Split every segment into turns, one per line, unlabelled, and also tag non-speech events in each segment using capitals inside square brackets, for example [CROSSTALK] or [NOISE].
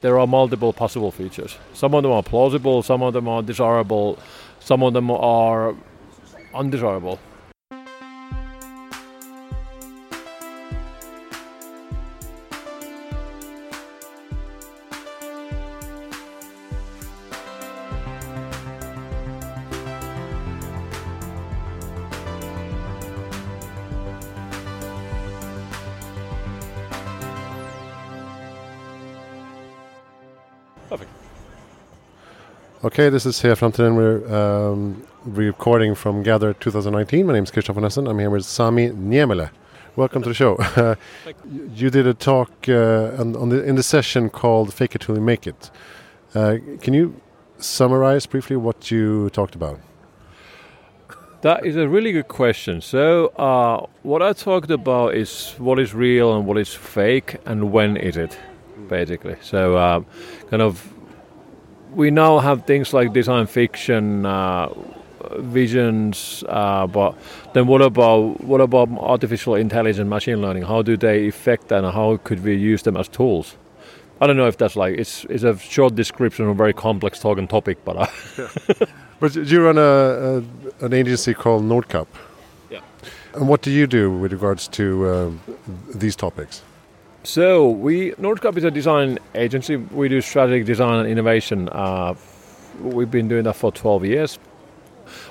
There are multiple possible features. Some of them are plausible, some of them are desirable, some of them are undesirable.
Okay, this is here from Framtiden. We're um, recording from Gather 2019. My name is Christopher Nessen. I'm here with Sami Niemelä. Welcome to the show. [LAUGHS] you did a talk uh, on, the, in the session called "Fake It Till You Make It." Uh, can you summarize briefly what you talked about?
That is a really good question. So, uh, what I talked about is what is real and what is fake, and when is it basically. So, uh, kind of, we now have things like design fiction, uh, visions, uh, but then what about what about artificial intelligence, machine learning? How do they affect that, and how could we use them as tools? I don't know if that's like it's it's a short description of a very complex talk and topic, but. Uh, [LAUGHS]
but you run a, a, an agency called Nordkapp.
Yeah.
And what do you do with regards to uh, these topics?
So we Nordkapp is a design agency. We do strategic design and innovation. Uh, we've been doing that for 12 years.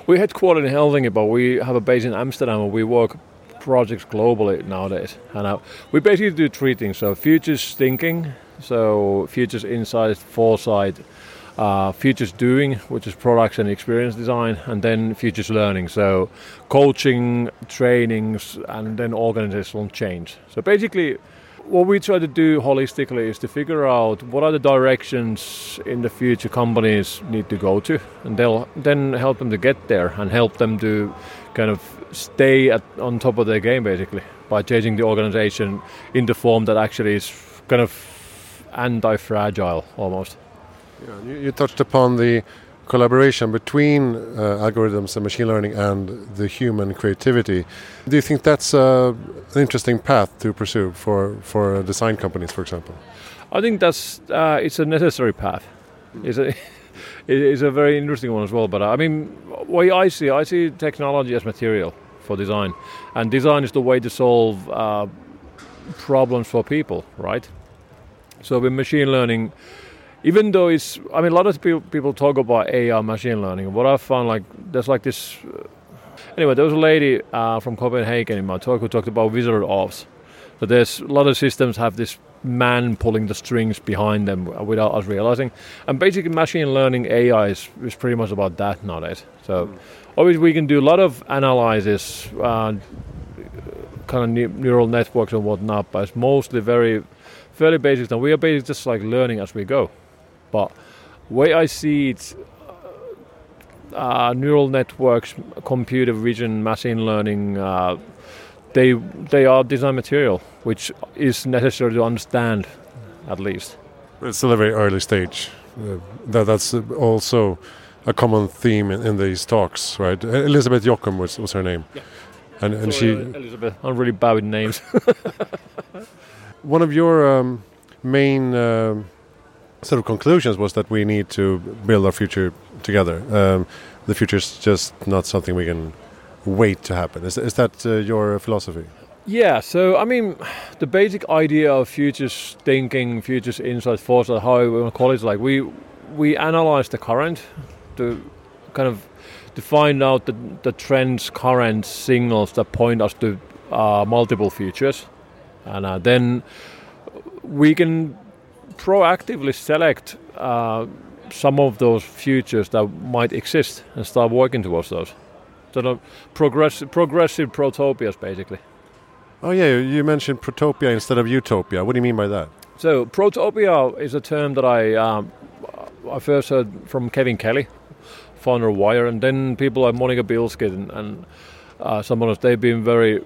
We're headquartered in Helsinki, but we have a base in Amsterdam, and we work projects globally nowadays. And uh, we basically do three things: so futures thinking, so futures insight, foresight. Uh, futures doing, which is products and experience design, and then futures learning, so coaching, trainings, and then organizational change. So basically, what we try to do holistically is to figure out what are the directions in the future companies need to go to, and they'll then help them to get there and help them to kind of stay at, on top of their game basically by changing the organization in the form that actually is kind of anti-fragile almost.
Yeah, you, you touched upon the collaboration between uh, algorithms and machine learning and the human creativity. Do you think that's uh, an interesting path to pursue for, for design companies, for example?
I think that's uh, it's a necessary path. It's a [LAUGHS] it's a very interesting one as well. But I mean, way I see, I see technology as material for design, and design is the way to solve uh, problems for people, right? So with machine learning even though it's i mean a lot of people, people talk about ai machine learning. What i found like there's like this uh, anyway there was a lady uh, from copenhagen in my talk who talked about wizard of Oz so there's a lot of systems have this man pulling the strings behind them without us realizing. And basically machine learning ai is, is pretty much about that nowadays. So mm. obviously we can do a lot of analysis uh, kind of ne- neural networks and whatnot but it's mostly very fairly basic. And we are basically just like learning as we go but way I see it, uh, neural networks, computer vision, machine learning, uh, they they are design material, which is necessary to understand, at least.
It's still a very early stage. Uh, that that's also a common theme in, in, these talks, right? Elizabeth Jochum was, was her name,
yeah.
and and
Sorry,
she.
Uh, Elizabeth, I'm really bad with names. [LAUGHS]
One of your um, main um, sort of conclusions was that we need to build our future together. Um, the future is just not something we can wait to happen. Is, is that uh, your philosophy?
Yeah, so I mean, the basic idea of futures thinking, futures insight, foresight, how we want to call it, like we we analyze the current to kind of to find out the, the trends, current signals that point us to uh, multiple futures, and uh, then we can proactively select uh, some of those futures that might exist and start working towards those. Sort of progressive, progressive protopias, basically.
Oh yeah, you mentioned protopia instead of utopia. What do you mean by that?
So protopia is a term that I um, I first heard from Kevin Kelly, founder of Wire, and then people like Monica Bielskyte and, and uh, some others. They've been very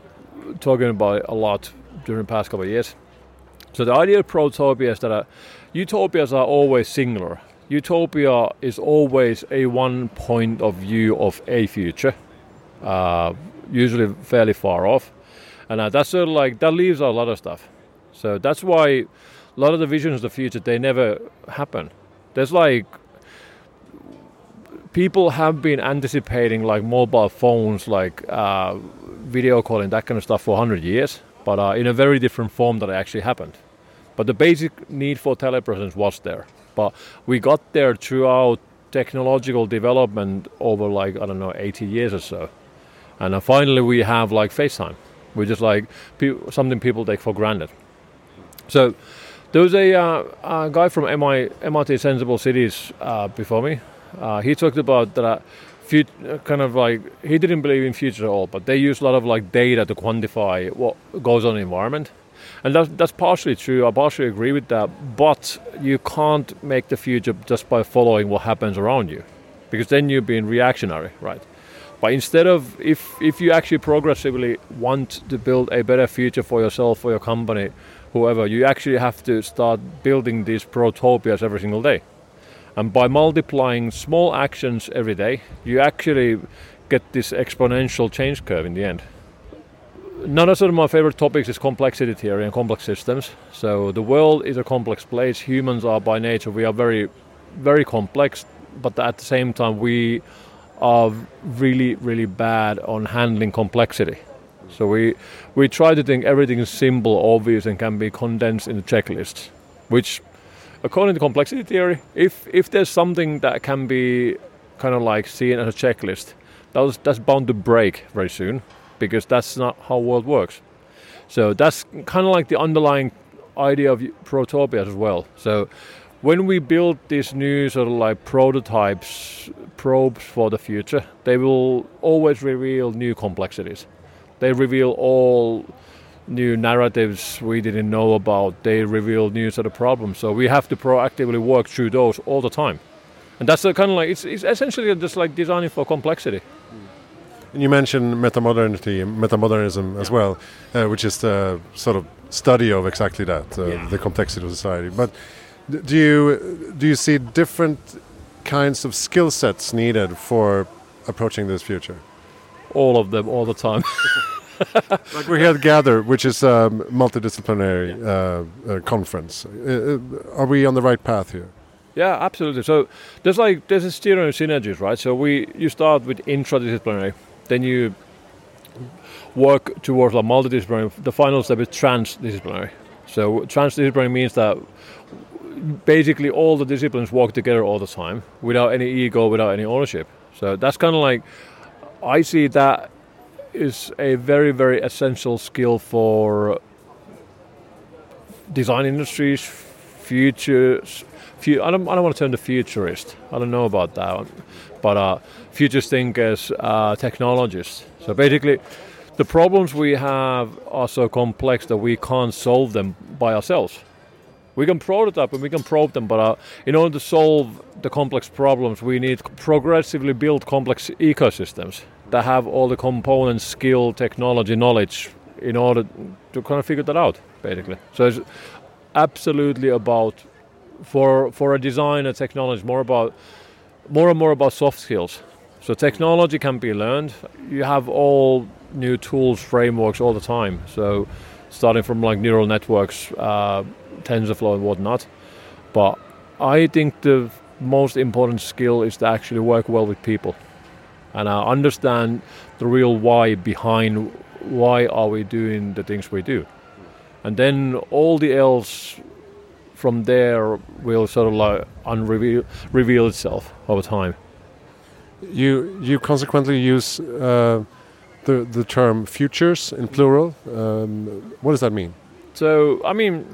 talking about it a lot during the past couple of years. So the idea of protopia is that uh, utopias are always singular. Utopia is always a one point of view of a future, uh, usually fairly far off, and uh, that's sort of like that leaves a lot of stuff. So that's why a lot of the visions of the future they never happen. There's like people have been anticipating like mobile phones, like uh, video calling, that kind of stuff for 100 years, but uh, in a very different form that actually happened. But the basic need for telepresence was there. But we got there throughout technological development over like, I don't know, 80 years or so. And uh, finally we have like FaceTime, which is like pe- something people take for granted. So there was a, uh, a guy from MI, MIT Senseable Cities uh, before me. Uh, he talked about that fut- kind of like he didn't believe in future at all, but they use a lot of like data to quantify what goes on in the environment. And that's, that's partially true. I partially agree with that. But you can't make the future just by following what happens around you, because then you're being reactionary, right? But instead of if if you actually progressively want to build a better future for yourself, for your company, whoever, you actually have to start building these protopias every single day. And by multiplying small actions every day, you actually get this exponential change curve in the end. Another of my favorite topics is complexity theory and complex systems. So the world is a complex place. Humans are by nature, we are very, very complex, but at the same time, we are really, really bad on handling complexity. So we we try to think everything is simple, obvious, and can be condensed in a checklist, which, according to complexity theory, if if there's something that can be kind of like seen as a checklist, that's that's bound to break very soon, because that's not how the world works. So that's kind of like the underlying idea of protopias as well. So when we build these new sort of like prototypes, probes for the future, they will always reveal new complexities. They reveal all new narratives we didn't know about. They reveal new sort of problems. So we have to proactively work through those all the time. And that's kind of like, it's, it's essentially just like designing for complexity. Mm.
And you mentioned metamodernity, and metamodernism as well, uh, which is the sort of study of exactly that, uh, yeah. the complexity of society. But do you do you see different kinds of skill sets needed for approaching this future?
All of them, all the time. [LAUGHS] [LAUGHS]
like we had Gather, which is a multidisciplinary uh, uh, conference. Uh, uh, are we on the right path here?
Yeah, absolutely. So there's like there's a steering synergies, right? So we you start with intradisciplinary, then you work towards a multidisciplinary. The final step is transdisciplinary. So transdisciplinary means that basically all the disciplines work together all the time without any ego, without any ownership. So that's kind of like I see that is a very very essential skill for design industries, futures. I don't, I don't want to turn to futurist. I don't know about that. But uh, futures thinkers, uh, technologists. So basically, the problems we have are so complex that we can't solve them by ourselves. We can prototype and we can probe them, but uh, in order to solve the complex problems, we need progressively build complex ecosystems that have all the components, skill, technology, knowledge in order to kind of figure that out, basically. So it's absolutely about for for a designer, technology more about more and more about soft skills. So technology can be learned. You have all new tools, frameworks all the time. So starting from like neural networks. Uh, TensorFlow and whatnot. But I think the most important skill is to actually work well with people and uh, understand the real why behind why are we doing the things we do. And then all the else from there will sort of like unreveal reveal itself over time.
You you consequently use uh, the the term futures in plural. Um, what does that mean?
So I mean,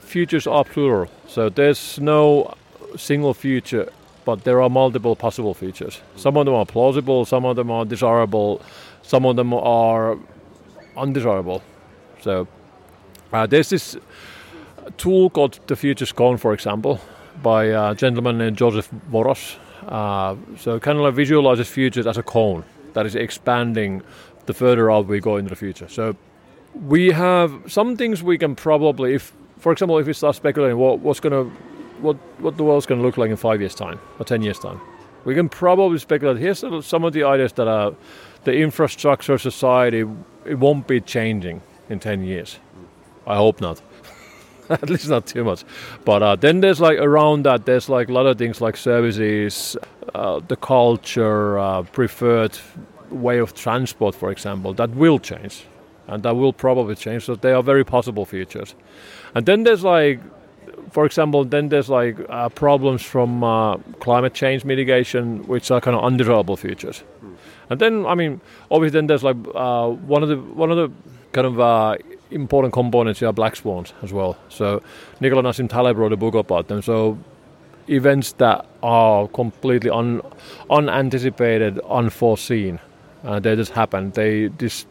futures are plural, so there's no single future, but there are multiple possible futures. Some of them are plausible, some of them are desirable, some of them are undesirable. So uh, there's this tool called the Futures Cone, for example, by a gentleman named Joseph Voros. Uh, so kind of like visualizes futures as a cone that is expanding the further out we go into the future. So we have some things we can probably, if for example, if we start speculating what, what's going to, what, what the world's going to look like in five years' time or ten years' time, we can probably speculate. Here's some of the ideas that are the infrastructure society. It won't be changing in ten years. I hope not. [LAUGHS] at least not too much. But uh, then there's like around that, there's like a lot of things like services, uh, the culture, uh, preferred way of transport, for example, that will change, and that will probably change. So they are very possible futures. And then there's like for example, then there's like uh, problems from uh, climate change mitigation, which are kind of undesirable features. Mm. And then, I mean, obviously, then there's like uh, one of the one of the kind of uh, important components are black swans as well. So Nicola Nassim Taleb wrote a book about them. So events that are completely un, unanticipated, unforeseen, uh, they just happen. They dis,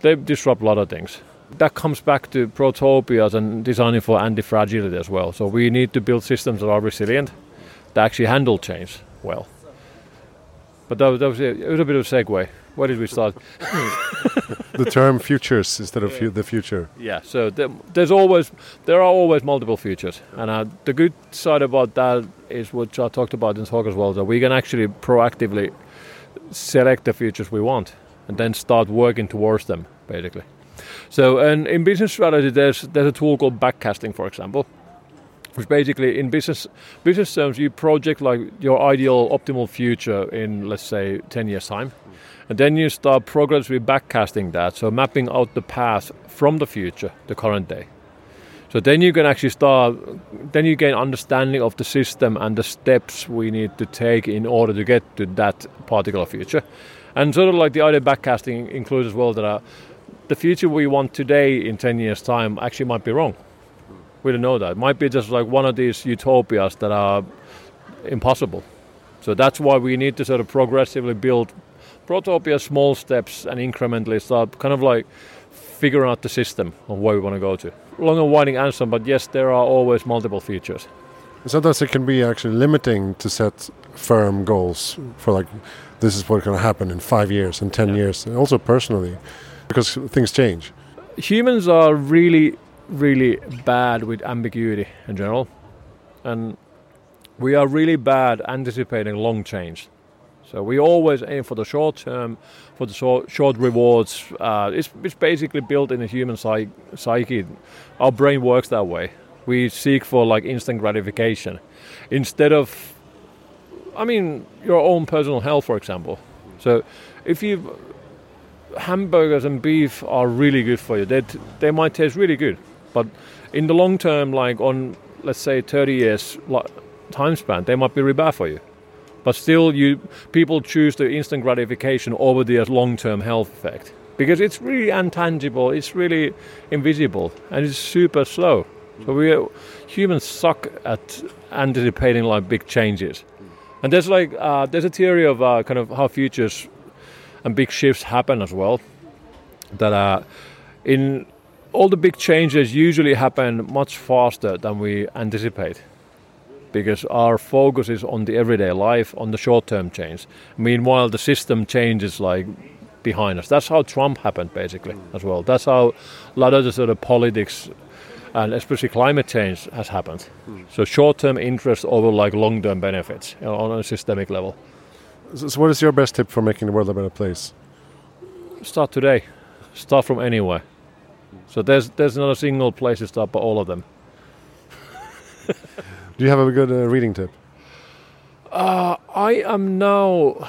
they disrupt a lot of things that comes back to protopias and designing for anti-fragility as well. So we need to build systems that are resilient, that actually handle change well. But that, was, that was, it was a bit of a segue. Where did we start? [LAUGHS]
the term futures instead of fu- the future.
Yeah. So there's always there are always multiple futures, and uh, the good side about that is what I talked about in talk as well. That we can actually proactively select the futures we want, and then start working towards them, basically. So, and in business strategy, there's there's a tool called backcasting, for example, which basically in business business terms you project like your ideal optimal future in let's say 10 years time. And then you start progressively backcasting that so mapping out the path from the future the current day. So then you can actually start then you gain understanding of the system and the steps we need to take in order to get to that particular future. And sort of like the idea backcasting includes as well that uh, the future we want today in 10 years' time actually might be wrong. We don't know that. It might be just like one of these utopias that are impossible. So that's why we need to sort of progressively build protopia, small steps, and incrementally start kind of like figuring out the system of where we want to go to. Long and winding answer, but yes, there are always multiple features.
Sometimes it can be actually limiting to set firm goals for like this is what's going to happen in five years, and ten yeah. years, and also personally because things change.
Humans are really, really bad with ambiguity in general, and we are really bad anticipating long change. So we always aim for the short term, for the short, short rewards. Uh, it's, it's basically built in the human psych- psyche. Our brain works that way. We seek for like instant gratification instead of, I mean, your own personal health, for example. So if you hamburgers and beef are really good for you. They they might taste really good, but in the long term, like on let's say 30 years time span, they might be really bad for you. But still, you people choose the instant gratification over the long-term health effect because it's really intangible, it's really invisible, and it's super slow. So we humans suck at anticipating like big changes. And there's like uh, there's a theory of uh, kind of how futures and big shifts happen as well. That uh, in all the big changes usually happen much faster than we anticipate because our focus is on the everyday life, on the short-term change. Meanwhile, the system changes like behind us. That's how Trump happened, basically, as well. That's how a lot of the sort of politics and especially climate change has happened. Mm. So short-term interest over like long-term benefits you know, on a systemic level.
So, what is your best tip for making the world a better place?
Start today. Start from anywhere. So there's there's not a single place to but all of them. [LAUGHS]
Do you have a good uh, reading tip?
Uh, I am now.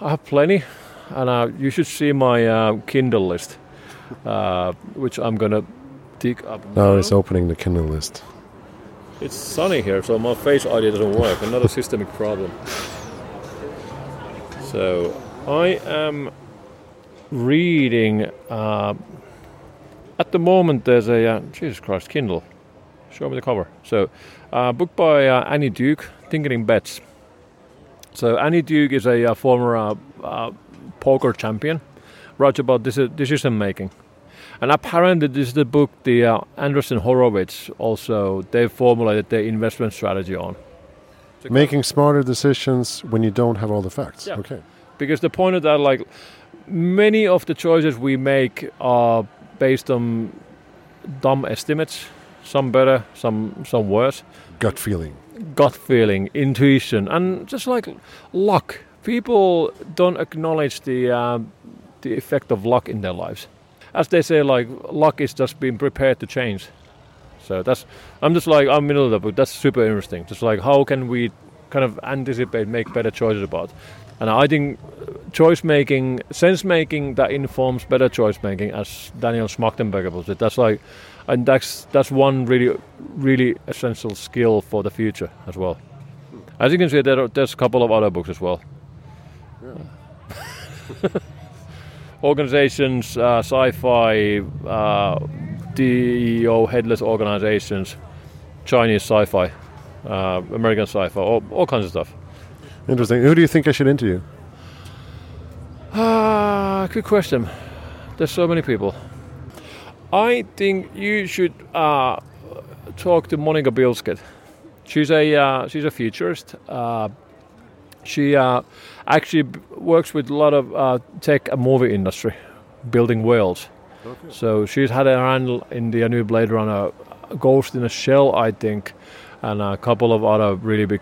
I have plenty, and uh, you should see my uh, Kindle list, uh, which I'm gonna dig up.
Now. now it's opening the Kindle list.
It's sunny here, so my face ID doesn't work. Another systemic problem. So I am reading. Uh, at the moment, there's a uh, Jesus Christ Kindle. Show me the cover. So, uh, book by uh, Annie Duke, Thinking in Bets. So Annie Duke is a uh, former uh, poker champion. Writes about decision making. And apparently, this is the book the Andreessen Horowitz also they formulated their investment strategy on.
Making smarter decisions when you don't have all the facts.
Yeah.
Okay.
Because the point of that, like, many of the choices we make are based on dumb estimates. Some better, some some worse.
Gut feeling.
Gut feeling, intuition, and just like luck. People don't acknowledge the uh, the effect of luck in their lives. As they say, like luck is just being prepared to change. So that's I'm just like I'm middle of the book. That's super interesting. Just like how can we kind of anticipate, make better choices about. And I think choice making, sense making that informs better choice making, as Daniel Schmachtenberger puts it. That's like, and that's that's one really really essential skill for the future as well. As you can see, there are, there's a couple of other books as well. [LAUGHS] Organizations, uh, sci-fi, uh, DEO, headless organizations, Chinese sci-fi, uh, American sci-fi, all, all kinds of stuff.
Interesting. Who do you think I should interview?
Ah, good question. There's so many people. I think you should uh, talk to Monica Bielskyte. She's a uh, she's a futurist. Uh, she uh, actually b- works with a lot of uh, tech and movie industry, building worlds. Okay. So she's had a hand in the new Blade Runner, Ghost in a Shell, I think, and a couple of other really big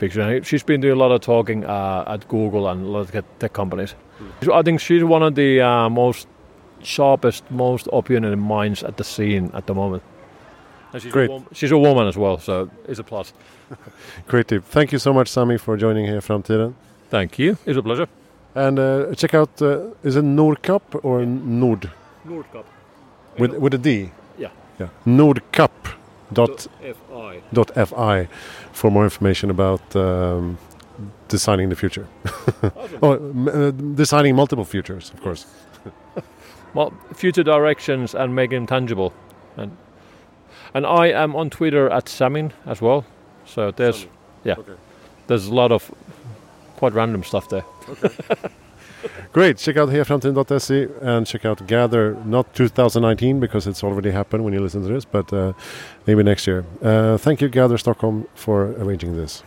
pictures. She's been doing a lot of talking uh, at Google and a lot of tech companies. So I think she's one of the uh, most sharpest, most opinionated minds at the scene at the moment. And she's
Great.
A wom- she's a woman as well, so it's a plus. [LAUGHS]
Great tip. Thank you so much, Sami, for joining here Framtiden.
Thank you. It's a pleasure.
And uh, check out, uh, is it Nordkapp or Nord?
Nordkapp.
With, with a D?
Yeah.
Yeah. Nordkapp.fi
FI.
for more information about um, designing the future. [LAUGHS] oh, m- uh, designing multiple futures, of course. [LAUGHS]
Well, future directions and make them tangible. And and I am on Twitter at Samin as well. So there's yeah,
Okay.
there's a lot of quite random stuff there. [LAUGHS]
Great. Check out herframtiden.se and check out Gather, not 2019 because it's already happened when you listen to this, but uh, maybe next year. Uh, thank you, Gather Stockholm, for arranging this.